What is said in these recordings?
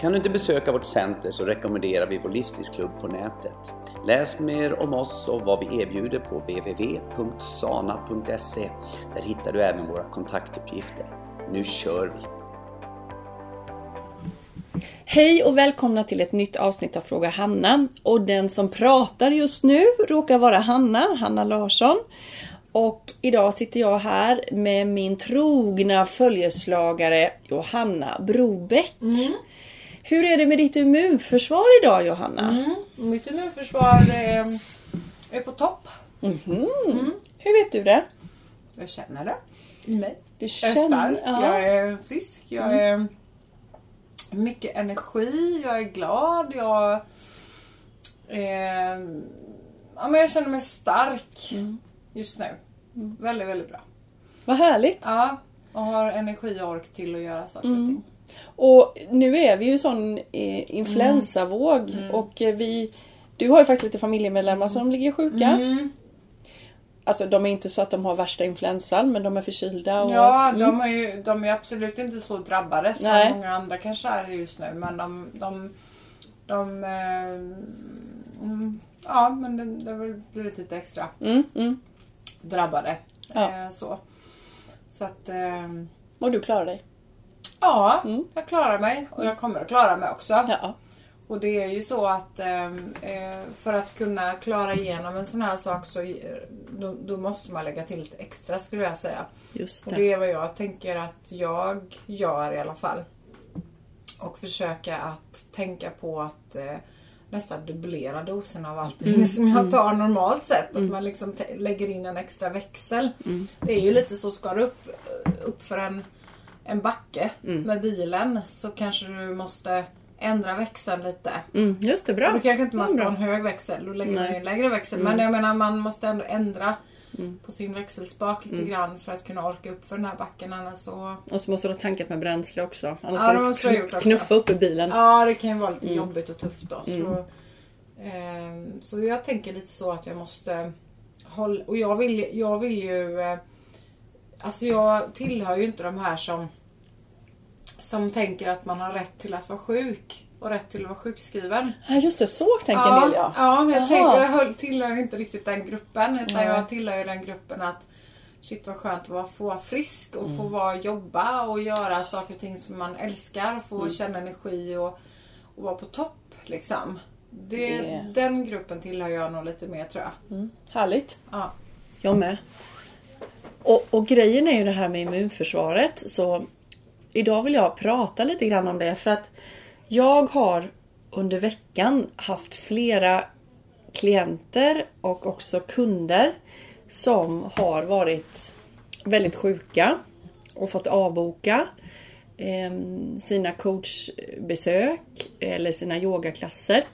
Kan du inte besöka vårt center så rekommenderar vi vår livsstilsklubb på nätet. Läs mer om oss och vad vi erbjuder på www.sana.se. Där hittar du även våra kontaktuppgifter. Nu kör vi! Hej och välkomna till ett nytt avsnitt av Fråga Hanna. Och den som pratar just nu råkar vara Hanna, Hanna Larsson. Och idag sitter jag här med min trogna följeslagare Johanna Brobeck. Mm. Hur är det med ditt immunförsvar idag Johanna? Mm. Mitt immunförsvar är, är på topp. Mhm. Hur vet du det? Jag känner det i mig. Du Jag är känner- stark, ja. jag är frisk, jag är mycket energi, jag är glad, jag är, ja, men jag känner mig stark just nu. Väldigt, väldigt bra. Vad härligt! Ja, och har energi och ork till att göra saker och ting. Och nu är vi ju sån eh, influensavåg och eh, vi du har ju faktiskt lite familjemedlemmar som ligger sjuka. Mm. Alltså de är inte så att de har värsta influensan men de är förkylda. Och, Ja, Mm. de är ju de är absolut inte så drabbade som Nej. många andra kanske är just nu. Men de... de, de eh, mm, ja, men det, det har väl blivit lite extra Mm, mm. drabbade. Ja. Eh, så. Så att... Eh, Och du klarar dig. Ja, Mm. jag klarar mig och jag kommer att klara mig också. Ja. Och det är ju så att eh, eh, för att kunna klara igenom en sån här sak så då, då måste man lägga till lite extra skulle jag säga. Just Och det. det är vad jag tänker att jag gör i alla fall. Och försöka att tänka på att eh, nästan dubblera dosen av allting som jag tar normalt sett. Att man liksom lägger in en extra växel. Det är ju lite så, ska du upp, upp för en, en backe med bilen så kanske du måste ändra växeln lite. Mm, just det, bra. Och då kanske inte man ska ha en hög växel, då lägger man Nej. ju en lägre växel. Men jag menar man måste ändå ändra på sin växelspak lite grann för att kunna orka upp för den här backen annars så... Och så måste du ha tankat med bränsle också. Annars Ja, får du måste gjort också. knuffa upp i bilen. Ja det kan ju vara lite jobbigt och tufft då. Så, ehm, så jag tänker lite så att jag måste hålla... Och jag vill, jag vill ju... Eh, alltså jag tillhör ju inte de här som som tänker att man har rätt till att vara sjuk och rätt till att vara sjukskriven. Ja, just det. Så tänker en del ja. Ja, men jag, tänker, jag tillhör ju inte riktigt den gruppen. Utan Nej. jag tillhör ju den gruppen att shit vad skönt att vara, få vara frisk och Mm. få vara, jobba och göra saker och ting som man älskar. Få Mm. känna energi och, och vara på topp. Liksom. Det, Det- Den gruppen tillhör jag nog lite mer tror jag. Mm, härligt. Ja. Jag med. Och, och grejen är ju det här med immunförsvaret. Så idag vill jag prata lite grann om det. För att jag har under veckan haft flera klienter och också kunder som har varit väldigt sjuka och fått avboka ehm, sina coachbesök eller sina yogaklasser.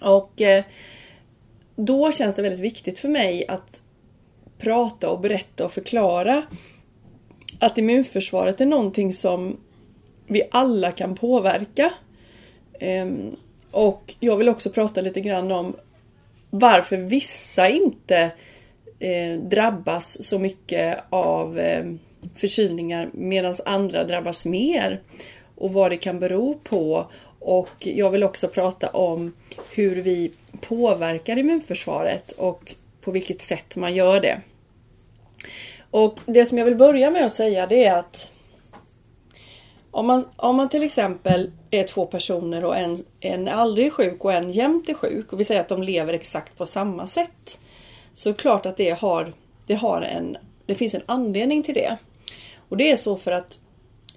Och eh, då känns det väldigt viktigt för mig att prata och berätta och förklara att immunförsvaret är någonting som vi alla kan påverka. Ehm, och jag vill också prata lite grann om varför vissa inte eh, drabbas så mycket av ehm, förkylningar medan andra drabbas mer. Och vad det kan bero på. Och jag vill också prata om hur vi påverkar immunförsvaret och på vilket sätt man gör det. Och det som jag vill börja med att säga det är att om man, om man till exempel är två personer och en, en är aldrig sjuk och en jämt är sjuk och vi säger att de lever exakt på samma sätt. Så är det klart att det har, det har en, det finns en anledning till det. Och det är så för att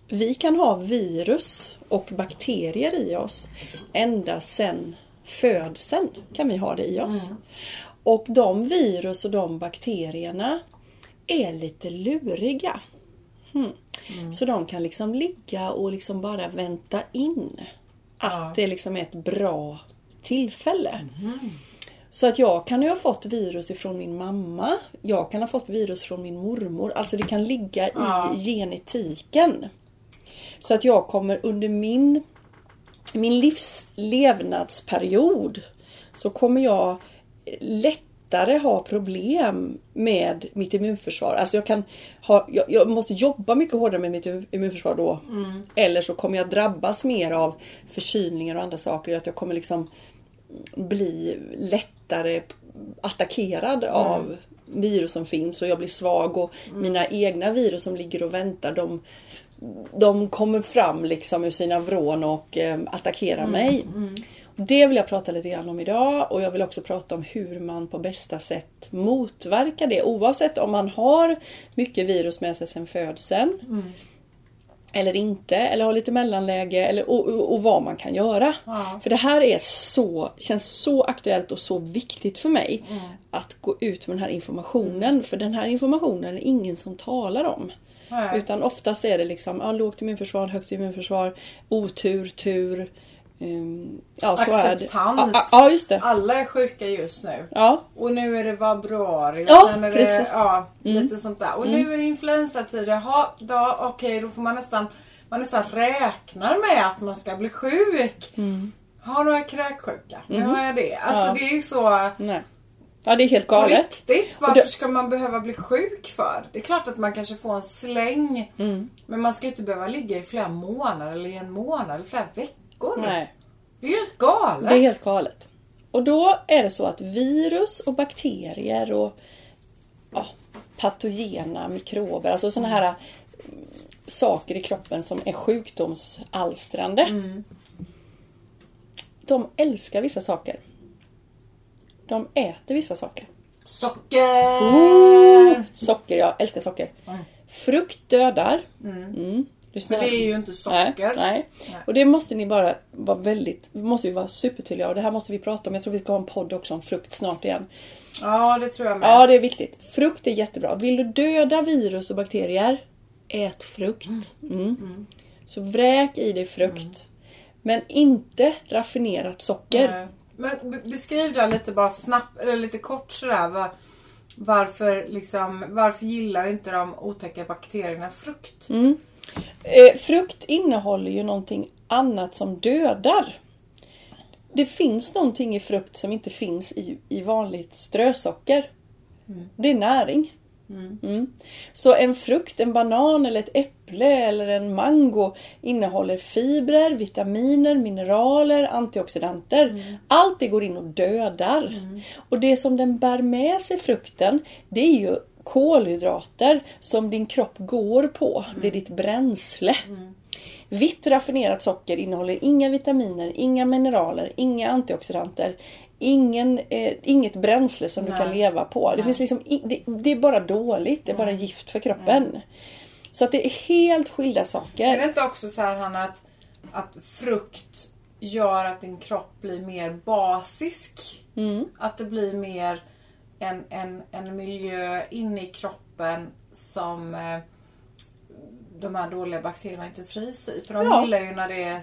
vi kan ha virus och bakterier i oss ända sedan födseln kan vi ha det i oss. Och de virus och de bakterierna är lite luriga. Hmm. Så de kan liksom ligga och liksom bara vänta in att Ja. det liksom är ett bra tillfälle. Så att jag kan ju ha fått virus ifrån min mamma. Jag kan ha fått virus från min mormor. Alltså det kan ligga Ja. i genetiken. Så att jag kommer under min, min livs levnadsperiod så kommer jag lättare ha problem med mitt immunförsvar. Alltså jag kan ha, jag, jag måste jobba mycket hårdare med mitt immunförsvar då. Eller så kommer jag drabbas mer av förkylningar och andra saker. Att jag kommer liksom bli lättare attackerad av virus som finns och jag blir svag och mina egna virus som ligger och väntar de, de kommer fram liksom ur sina vrån och eh, attackerar mig. Det vill jag prata lite grann om idag och jag vill också prata om hur man på bästa sätt motverkar det oavsett om man har mycket virus med sig sedan födseln eller inte, eller har lite mellanläge eller, och, och, och vad man kan göra. Ja. För det här är så, känns så aktuellt och så viktigt för mig att gå ut med den här informationen. För den här informationen är ingen som talar om. Nej. Utan oftast är det liksom ja, lågt immunförsvar, högt immunförsvar, otur, tur. Ehm, ja, så är det. Acceptans. Ja, ja, just det. Alla är sjuka just nu. Ja, Och nu är det vabruari och Ja, sen är det precis. Mm. ja, lite sånt där. Och nu är det influensatider. Ha, då, okej, då får man nästan, man nästan räknar med att man ska bli sjuk. Har du jag kräksjuka? Nu har jag det. Alltså Mm. Det är så nej. Ja, det är helt på galet. riktigt. Varför det- ska man behöva bli sjuk för? Det är klart att man kanske får en släng. Mm. Men man ska ju inte behöva ligga i flera månader eller i en månad eller flera veckor. Nej. Det är helt galet. Det är helt galet. Och då är det så att virus och bakterier och ja, patogena mikrober, alltså sådana här mm, saker i kroppen som är sjukdomsalstrande. De älskar vissa saker. De äter vissa saker. Socker! Oh, socker, jag älskar socker. Frukt dödar. Mm. Lyssna. För det är ju inte socker. Nej, nej. Nej. Och det måste ni bara vara väldigt, måste vi vara supertydliga och det här måste vi prata om. Jag tror vi ska ha en podd också om frukt snart igen. Ja, det tror jag med. Ja, det är viktigt. Frukt är jättebra. Vill du döda virus och bakterier, ät frukt. Mm. Så vräk i dig frukt. Men inte raffinerat socker. Nej. Men be- beskriv det lite bara snabbt, eller lite kort sådär. Va, varför, liksom, varför gillar inte de otäcka bakterierna frukt? Mm. Eh, frukt innehåller ju någonting annat som dödar. Det finns någonting i frukt som inte finns i, i vanligt strösocker. Det är näring. Mm. Så en frukt, en banan eller ett äpple eller en mango innehåller fibrer, vitaminer, mineraler, antioxidanter. Allt det går in och dödar. Och det som den bär med sig frukten, det är ju kolhydrater som din kropp går på. Det är ditt bränsle. Vitt raffinerat socker innehåller inga vitaminer, inga mineraler, inga antioxidanter. Ingen, eh, inget bränsle som du Nej. kan leva på. Det, finns liksom, det, det är bara dåligt, det är bara gift för kroppen. Så att det är helt skilda Är saker. det inte också så här Hanna att, att frukt gör att din kropp blir mer basisk? Mm. Att det blir mer en, en, en miljö inne i kroppen som eh, de här dåliga bakterierna inte trivs i. För de Ja. gillar ju när det är,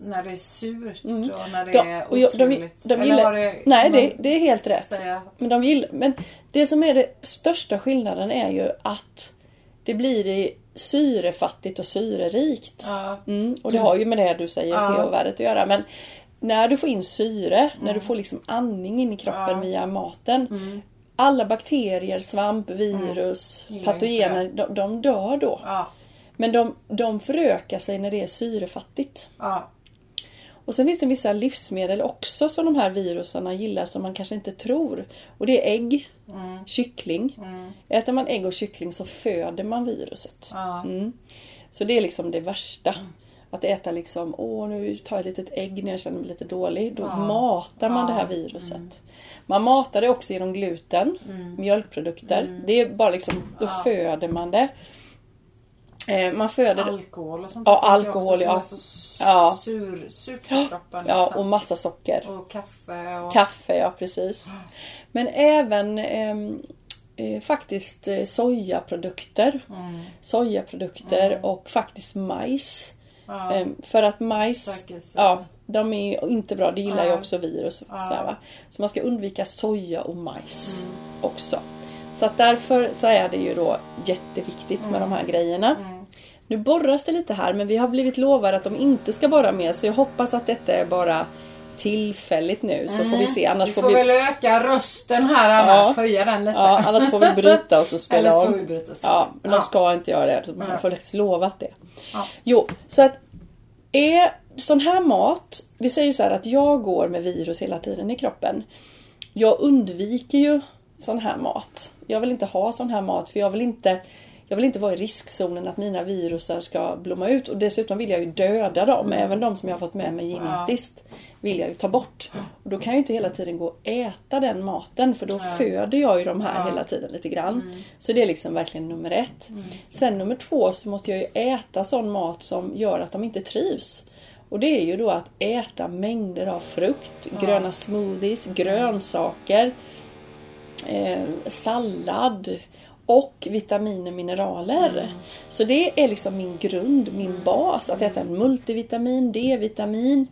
när det är surt och när det De- är och jag- de- otroligt. de Eller gillar- det, Nej, det- det är helt rätt. säga- Men, de vill, men det som är det största skillnaden är ju att det blir det syrefattigt och syrerikt. Ja. Mm, och det har ju med det du säger, Ja. pH-värdet att göra. Men när du får in syre, när du får liksom andning in i kroppen Ja. via maten. Alla bakterier, svamp, virus, Gillar patogener, de, de dör då. Ja. Men de, de förökar sig när det är syrefattigt. Ja. Och sen finns det vissa livsmedel också som de här virusarna gillar som man kanske inte tror. Och det är ägg, Mm. kyckling. Äter man ägg och kyckling så föder man viruset. Mm. Så det är liksom det värsta. Att äta liksom, åh nu tar jag ett litet ägg när jag känner mig lite dålig. Då matar man det här viruset. Man matar det också genom gluten, mjölkprodukter. Det är bara liksom, då föder man det. Eh, man föder. Alkohol och sånt. Ja, alkohol, också, ja. Så Ja. sur, surt för kroppen. Ja, liksom. och massa socker. och kaffe och... Kaffe, ja precis. Men även ehm, eh, faktiskt eh, sojaprodukter. Sojaprodukter och faktiskt majs. Ja. Ehm, för att majs, ja, De är inte bra, det gillar ju Ja. också virus. Ja. Så, här, så man ska undvika soja och majs också. Så att därför så är det ju då jätteviktigt med de här grejerna. Nu borras det lite här men vi har blivit lovade att de inte ska borra mer så jag hoppas att detta är bara tillfälligt nu så får vi se. Annars Vi får får vi, väl öka rösten här annars, Ja. höja den lite. ja, annars får vi bryta och så spela Eller så om. vi bryta. Ja, men de Ja. ska inte göra det. Man Nej. får faktiskt lovat det. Ja. Jo, så att är sån här mat, vi säger så här att jag går med virus hela tiden i kroppen. Jag undviker ju sån här mat. Jag vill inte ha sån här mat för jag vill inte jag vill inte vara i riskzonen att mina virusar ska blomma ut och dessutom vill jag ju döda dem. Även de som jag har fått med mig genetiskt vill jag ju ta bort. Och då kan jag ju inte hela tiden gå och äta den maten för då föder jag ju de här hela tiden lite grann. Så det är liksom verkligen nummer ett. Sen nummer två så måste jag ju äta sån mat som gör att de inte trivs. Och det är ju då att äta mängder av frukt, gröna smoothies, grönsaker, eh, sallad och vitaminer och mineraler. Så det är liksom min grund, min bas. Att äta en multivitamin, D-vitamin.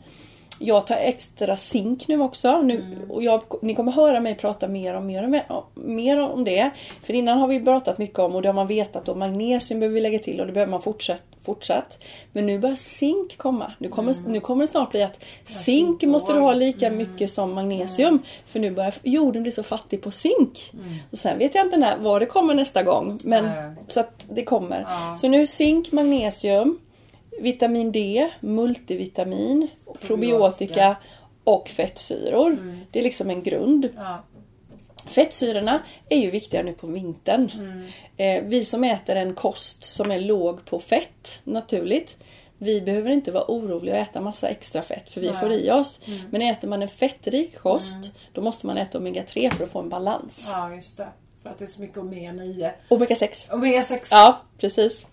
Jag tar extra zink nu också. Nu, och jag, ni kommer höra mig prata mer om, mer, om, mer, om det. För innan har vi pratat mycket om och det har man vetat och magnesium behöver vi lägga till och det behöver man fortsätt, fortsatt. Men nu börjar zink komma. Nu kommer, nu kommer det snart bli att zink måste du ha lika mycket som magnesium. För nu börjar jorden bli så fattig på zink. Och sen vet jag inte när, var det kommer nästa gång. Men, så att det kommer. Ja. Så nu zink, magnesium, vitamin D, multivitamin, probiotika och fettsyror. Det är liksom en grund. Ja. Fettsyrorna är ju viktiga nu på vintern. Eh, vi som äter en kost som är låg på fett naturligt. Vi behöver inte vara oroliga och äta massa extra fett för vi får i oss. Men äter man en fettrik kost då måste man äta omega-3 för att få en balans. ja, just det. För att det är så mycket omega-9. Omega-6. Omega-6. Ja, precis.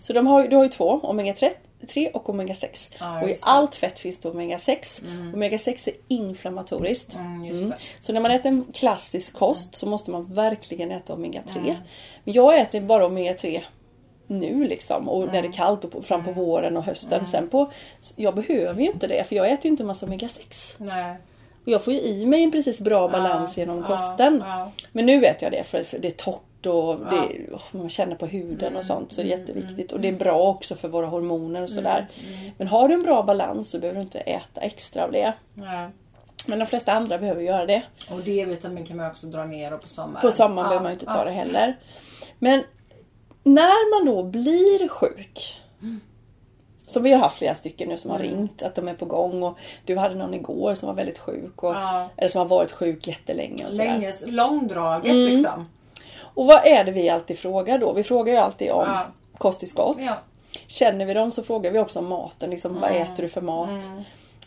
Så de har, du har ju två, omega-3 3 och omega-6. Ja, och i allt fett finns det omega-6. Omega-6 är inflammatoriskt. Mm, Mm. Så när man äter en klassisk kost så måste man verkligen äta omega-3. Men jag äter bara omega-3 nu liksom och när det är kallt och på, fram på våren och hösten. Sen på, jag behöver ju inte det för jag äter ju inte massa omega-6. Nej. Och jag får ju i mig en precis bra balans genom ja, kosten. ja. Men nu vet jag det för, för det är torrt och det, åh, man känner på huden och sånt. Så det är jätteviktigt. Och det är bra också för våra hormoner och sådär. Men har du en bra balans så behöver du inte äta extra av det. Men de flesta andra behöver göra det. Och D-vitamin kan man också dra ner och på sommaren. På sommaren Ja, behöver man inte ta ja. det heller. Men när man då blir sjuk. Som vi har haft flera stycken nu som har ringt att de är på gång. Och du hade någon igår som var väldigt sjuk. Och, Ja. Eller som har varit sjuk jättelänge. Och sådär. Länge, långdraget Mm. liksom. Och vad är det vi alltid frågar då? Vi frågar ju alltid om Ja. kosttillskott. Ja. Känner vi dem så frågar vi också om maten. Liksom, Vad äter du för mat?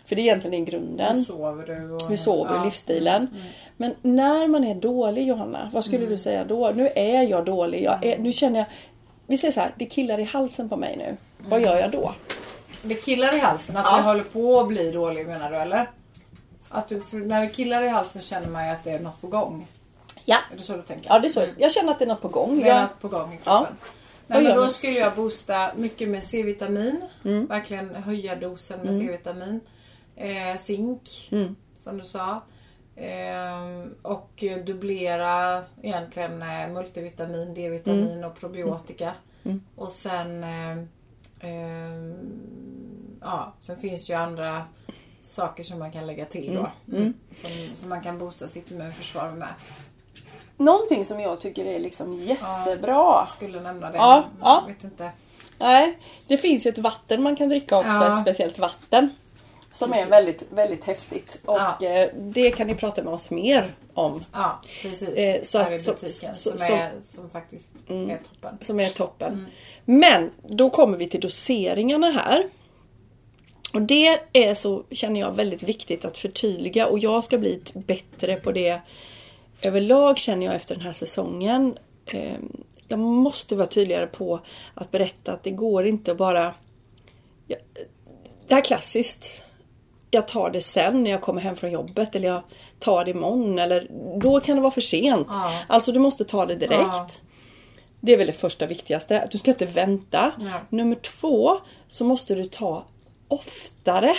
För det är egentligen grunden. Hur sover du? Och, Hur sover ja. Livsstilen. Men när man är dålig Johanna, vad skulle du säga då? Nu är jag dålig. Jag är, nu känner jag... Vi säger så här, det killar i halsen på mig nu. Vad gör jag då? Det killar i halsen, att Ja. det håller på att bli dålig menar du eller? Att du, när det killar i halsen känner man ju att det är något på gång. Ja, Är det så du tänker? ja det är så. Jag känner att det är något på gång. Det är något på gång i Ja. kroppen. Vad Nej, men då skulle jag boosta mycket med C-vitamin. Mm. Verkligen höja dosen med C-vitamin. Eh, zink, Mm. som du sa. Ehm, och dubblera egentligen eh, multivitamin, D-vitamin Mm. och probiotika. Och sen eh, ehm, Ja, sen finns ju andra saker som man kan lägga till då. Mm. Som, som man kan boosta sitt immunförsvar med. Någonting som jag tycker är liksom jättebra. Skulle nämna det. Ja, ja. Vet inte. Nej, det finns ju ett vatten man kan dricka också, Ja. ett speciellt vatten. Som är Precis. väldigt, väldigt häftigt. Och Ja. eh, det kan ni prata med oss mer om. Ja, precis. Eh, så här att- i butiken. så- som, så- är, som faktiskt är toppen. Som är toppen. Men då kommer vi till doseringarna här. Och det är så, känner jag, väldigt viktigt att förtydliga och jag ska bli bättre på det överlag känner jag efter den här säsongen. Eh, Jag måste vara tydligare på att berätta att det går inte att bara... Ja, Det här är klassiskt. Jag tar det sen när jag kommer hem från jobbet eller jag tar det imorgon eller då kan det vara för sent. Ja. Alltså du måste ta det direkt. Ja. Det är väl det första viktigaste. att Du ska inte vänta. Ja. Nummer två så måste du ta oftare.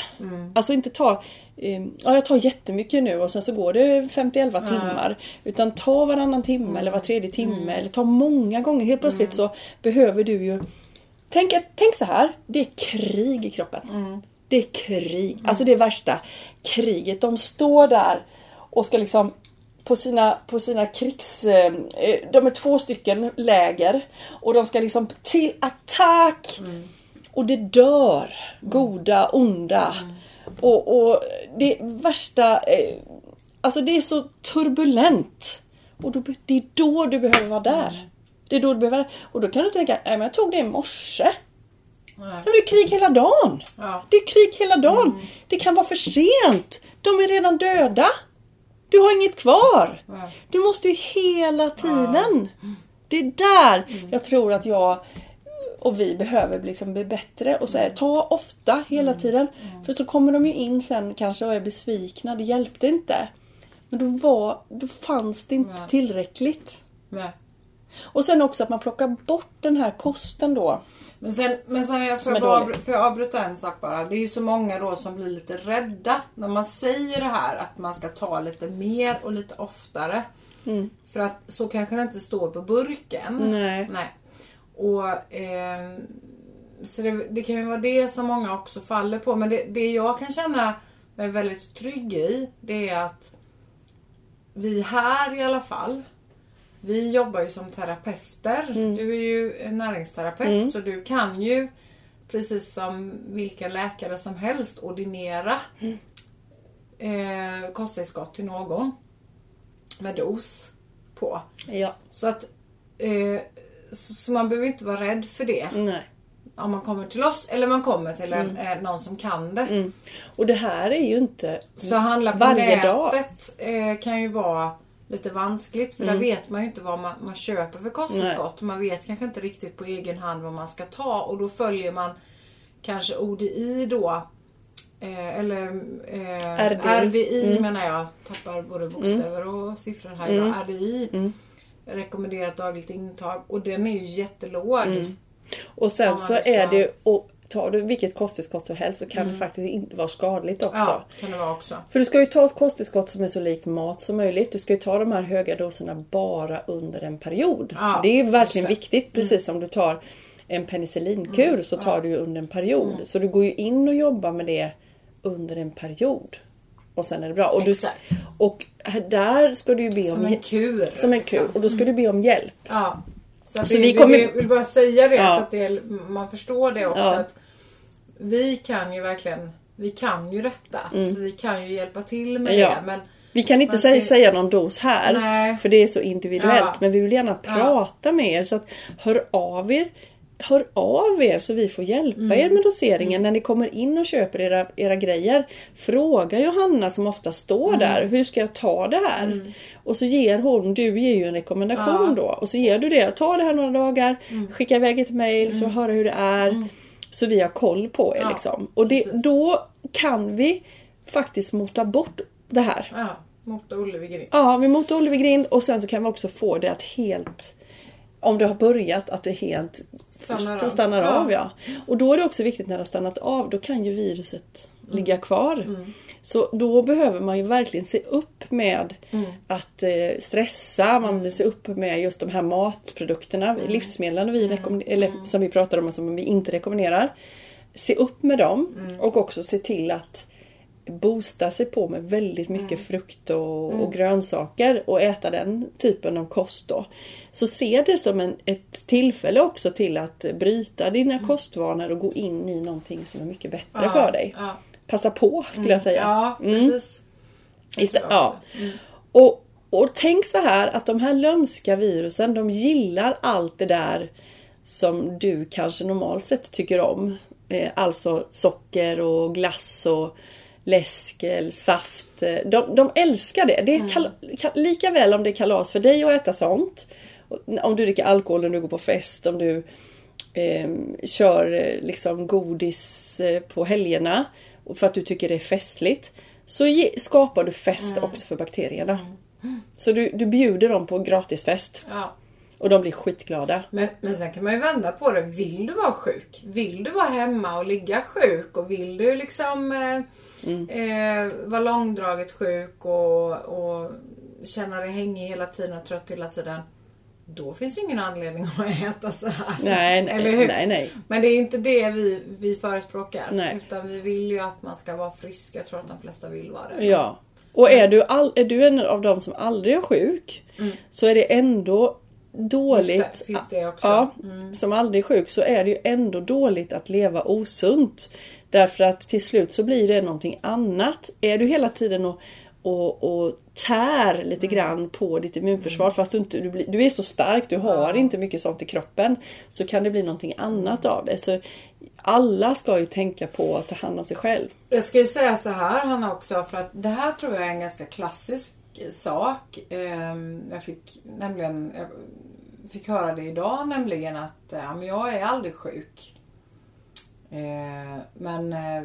Alltså inte ta eh, Ja jag tar jättemycket nu och sen så går det 50-11 timmar. Utan ta varannan timme eller var tredje timme. Eller ta många gånger. Helt plötsligt så behöver du ju Tänk, tänk så här. Det är krig i kroppen. Det är krig. Alltså det värsta kriget. De står där och ska liksom på sina, på sina krigs... eh, De är två stycken läger. Och de ska liksom till attack. Och det dör goda, onda. Och, och det värsta... eh, Alltså det är så turbulent. Och då, det är då du behöver vara där. Det är då du behöver Och då kan du tänka, nej men jag tog det i morse. Nej. Då är det krig hela dagen. Ja. Det är krig hela dagen. Det kan vara för sent. De är redan döda. Du har inget kvar. Nej. Du måste ju hela tiden. Det är där jag tror att jag och vi behöver liksom bli bättre och säga ta ofta hela tiden. För så kommer de ju in sen kanske och är besvikna. Det hjälpte inte. Men då, var, då fanns det inte tillräckligt. Nej. Och sen också att man plockar bort den här kosten då. Men sen, men sen jag får, dålig. får jag avbryta en sak bara. Det är ju så många då som blir lite rädda när man säger det här att man ska ta lite mer och lite oftare. Mm. För att så kanske det inte står på burken. Nej. Nej. Och eh, Så det, det kan ju vara det som många också faller på. Men det, det jag kan känna mig väldigt trygg i det är att vi här i alla fall vi jobbar ju som terapeuter. Du är ju näringsterapeut så du kan ju precis som vilka läkare som helst ordinera eh, kosttillskott till någon med dos på. Ja. Så att eh, så, så man behöver inte vara rädd för det. Nej. Om man kommer till oss eller man kommer till en, eh, någon som kan det. Mm. Och det här är ju inte Så handla på varje dag. nätet eh, kan ju vara lite vanskligt för där vet man ju inte vad man, man köper för kosttillskott. Man vet kanske inte riktigt på egen hand vad man ska ta och då följer man kanske ODI då. Eh, eller eh, RDI. RDI menar jag. Tappar både bokstäver och siffror här. idag. RDI. Rekommenderat dagligt intag och den är ju jättelåg. Och sen Ja, så ska- är det och tar du vilket kosttillskott som helst så kan det faktiskt inte vara skadligt också. Ja, kan det vara också. För du ska ju ta ett kosttillskott som är så likt mat som möjligt. Du ska ju ta de här höga doserna bara under en period. Ja, det är ju verkligen viktigt. Precis som du tar en penicillinkur så tar du ju under en period. Så du går ju in och jobbar med det under en period. Och sen är det bra. Och, du, och där ska du ju be Som om en kur. som en liksom. kur. Och då ska du be om hjälp. Ja. Så, Så det, vi kommer- Jag vill bara säga det Ja. så att det, man förstår det också. Ja. Att vi kan ju verkligen vi kan ju detta. Så vi kan ju hjälpa till med Ja. det. Men Vi kan inte ska säga, någon dos här. Nej. För det är så individuellt. Men vi vill gärna prata med er. Så att hör av er. Hör av er så vi får hjälpa Mm. er med doseringen när ni kommer in och köper era, era grejer. Fråga Johanna som ofta står Mm. där. Hur ska jag ta det här? Och så ger hon, du ger ju en rekommendation då. Och så ger du det. Ta det här några dagar. Mm. Skicka iväg ett mail så höra hur det är. Så vi har koll på er Ja, liksom. Och det, då kan vi faktiskt mota bort det här. ja, mot Olle Grind. Ja, vi motar Olle vid grind och sen så kan vi också få det att helt om det har börjat att det helt Stannar st- av. stannar Ja. av. Ja. Och då är det också viktigt när det har stannat av, då kan ju viruset ligga kvar. Så då behöver man ju verkligen se upp med att eh, stressa, man vill se upp med just de här matprodukterna, livsmedlen vi rekommend- eller, som vi pratar om och som vi inte rekommenderar. Se upp med dem och också se till att boosta sig på med väldigt mycket frukt och, och grönsaker och äta den typen av kost då. Så se det som en, ett tillfälle också till att bryta dina kostvanor och gå in i någonting som är mycket bättre för dig. Ja, Passa på skulle jag säga. ja precis. Istä- ja. Och, och tänk så här att de här lömska virusen de gillar allt det där som du kanske normalt sett tycker om. Eh, alltså socker och glass och läsk, eller saft. Eh, De, de älskar det. Det är kal- ka- lika väl om det är kalas för dig att äta sånt. Om du dricker alkohol, om du går på fest, om du eh, kör eh, liksom godis eh, på helgerna och för att du tycker det är festligt. Så ge, skapar du fest också för bakterierna. Så du, du bjuder dem på gratisfest. Ja. Och de blir skitglada. Men, men sen kan man ju vända på det. Vill du vara sjuk? Vill du vara hemma och ligga sjuk? Och vill du liksom eh, Mm. eh, vara långdraget sjuk och, och känna dig hängig hela tiden och trött hela tiden. Då finns det ingen anledning att äta så här. Nej, nej, Eller hur? nej, nej. Men det är inte det vi, vi förespråkar. Nej. Utan vi vill ju att man ska vara frisk. Jag tror att de flesta vill vara det. Ja. Och är du, all, är du en av dem som aldrig är sjuk så är det ändå dåligt. Mm. Det, finns det också. Ja, Mm. som aldrig är sjuk så är det ju ändå dåligt att leva osunt. Därför att till slut så blir det någonting annat. Är du hela tiden och, och, och tär lite Mm. grann på ditt immunförsvar fast du, inte, du, du är så stark, du har inte mycket sånt i kroppen. Så kan det bli någonting annat av det. Så alla ska ju tänka på att ta hand om sig själv. Jag skulle säga så här Hanna också för att det här tror jag är en ganska klassisk sak. Ehm, Jag fick nämligen jag fick höra det idag nämligen att jag är aldrig sjuk. Eh, Men eh,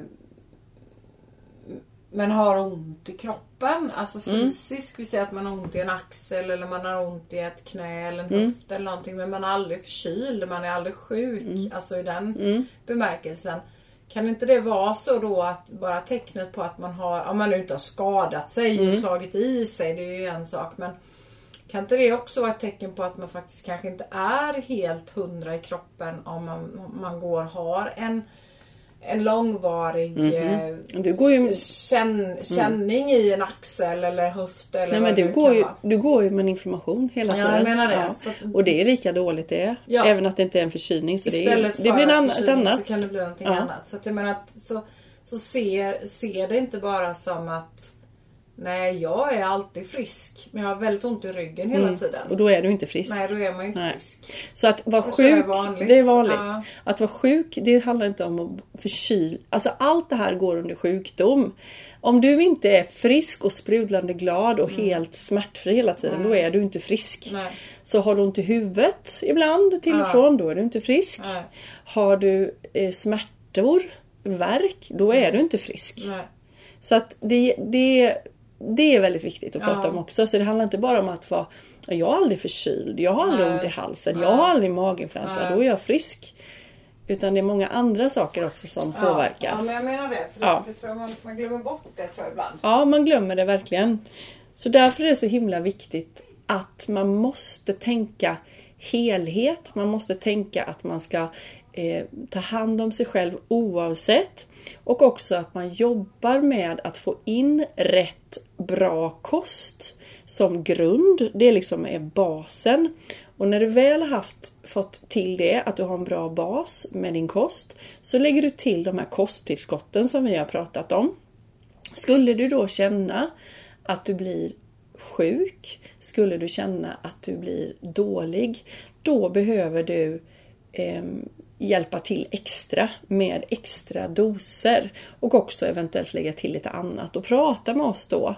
men har ont i kroppen, alltså fysiskt. Vi säger att man har ont i en axel eller man har ont i ett knä eller en höft eller någonting. Men man är aldrig förkyld, man är aldrig sjuk. Alltså i den bemärkelsen. Kan inte det vara så då att bara tecknet på att man har, om man nu inte har skadat sig och slagit i sig, det är ju en sak. Men kan inte det också vara ett tecken på att man faktiskt kanske inte är helt hundra i kroppen om man, om man går har en, en långvarig Du går ju, känn, känning i en axel eller höft eller nej, men du, går ju, vara. du går ju med en inflammation hela Ja, tiden. jag menar det. Så att- Och det är lika dåligt det. Ja. Även att det inte är en förkylning. Så det, är, Istället det blir en förkylning annat. så kan det bli någonting Ja. annat. Så att jag menar att så, så ser, ser det inte bara som att Nej, jag är alltid frisk. Men jag har väldigt ont i ryggen hela tiden. Mm. Och då är du inte frisk. Nej, då är man ju inte Nej. frisk. Så att vara är sjuk, vanligt. det är vanligt. Ja. Att vara sjuk, det handlar inte om att förkyl. Alltså allt det här går under sjukdom. Om du inte är frisk och sprudlande glad och helt smärtfri hela tiden, då är du inte frisk. Mm. Nej. Så har du ont i huvudet ibland till och Ja. från, då är du inte frisk. Nej. Har du eh, smärtor, värk, då är du inte frisk. Nej. Så att det, det, det är väldigt viktigt att Ja. prata om också. Så det handlar inte bara om att vara jag har aldrig förkyld, jag har aldrig Nej. ont i halsen, jag har aldrig maginfluensa, Nej. då är jag frisk. Utan det är många andra saker också som Ja, påverkar. men jag menar det. För Ja. det, det tror jag man, man glömmer bort det tror jag ibland. Ja, man glömmer det verkligen. Så därför är det så himla viktigt att man måste tänka helhet. Man måste tänka att man ska eh, ta hand om sig själv oavsett. Och också att man jobbar med att få in rätt bra kost som grund. Det liksom är basen. Och när du väl har haft, fått till det, att du har en bra bas med din kost, så lägger du till de här kosttillskotten som vi har pratat om. Skulle du då känna att du blir sjuk, skulle du känna att du blir dålig, då behöver du eh, hjälpa till extra med extra doser och också eventuellt lägga till lite annat och prata med oss då.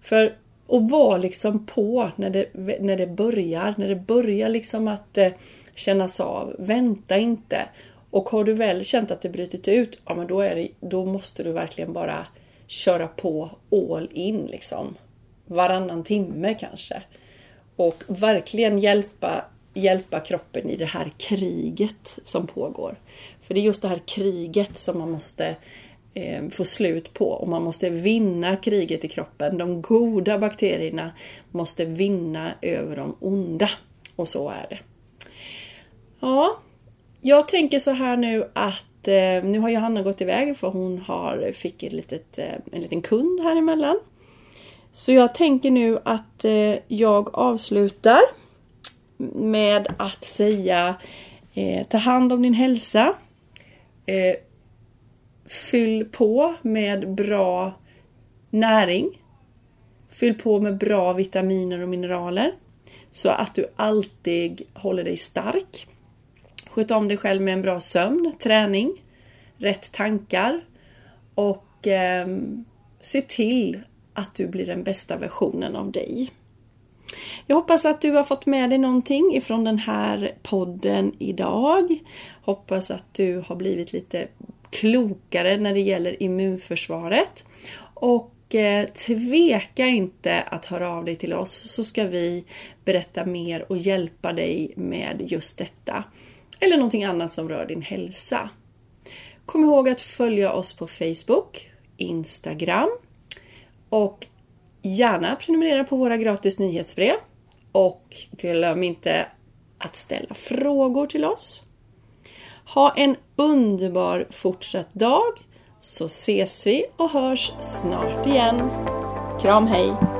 För och vara liksom på när det, när det börjar, när det börjar liksom att eh, kännas av. Vänta inte. Och har du väl känt att det brutit ut, ja men då, är det, då måste du verkligen bara köra på all in liksom. Varannan timme kanske. Och verkligen hjälpa, hjälpa kroppen i det här kriget som pågår. För det är just det här kriget som man måste eh, få slut på och man måste vinna kriget i kroppen. De goda bakterierna måste vinna över de onda. Och så är det. Ja, jag tänker så här nu att eh, nu har Johanna gått iväg för hon har, fick ett litet, eh, en liten kund här emellan. Så jag tänker nu att eh, jag avslutar med att säga eh, ta hand om din hälsa. Eh, fyll på med bra näring. Fyll på med bra vitaminer och mineraler. Så att du alltid håller dig stark. Sköt om dig själv med en bra sömn, träning, rätt tankar och eh, se till att du blir den bästa versionen av dig. Jag hoppas att du har fått med dig någonting ifrån den här podden idag. Hoppas att du har blivit lite klokare när det gäller immunförsvaret. Och eh, tveka inte att höra av dig till oss så ska vi berätta mer och hjälpa dig med just detta. Eller någonting annat som rör din hälsa. Kom ihåg att följa oss på Facebook, Instagram och gärna prenumerera på våra gratis nyhetsbrev. Och glöm inte att ställa frågor till oss. Ha en underbar fortsatt dag så ses vi och hörs snart igen. Kram hej!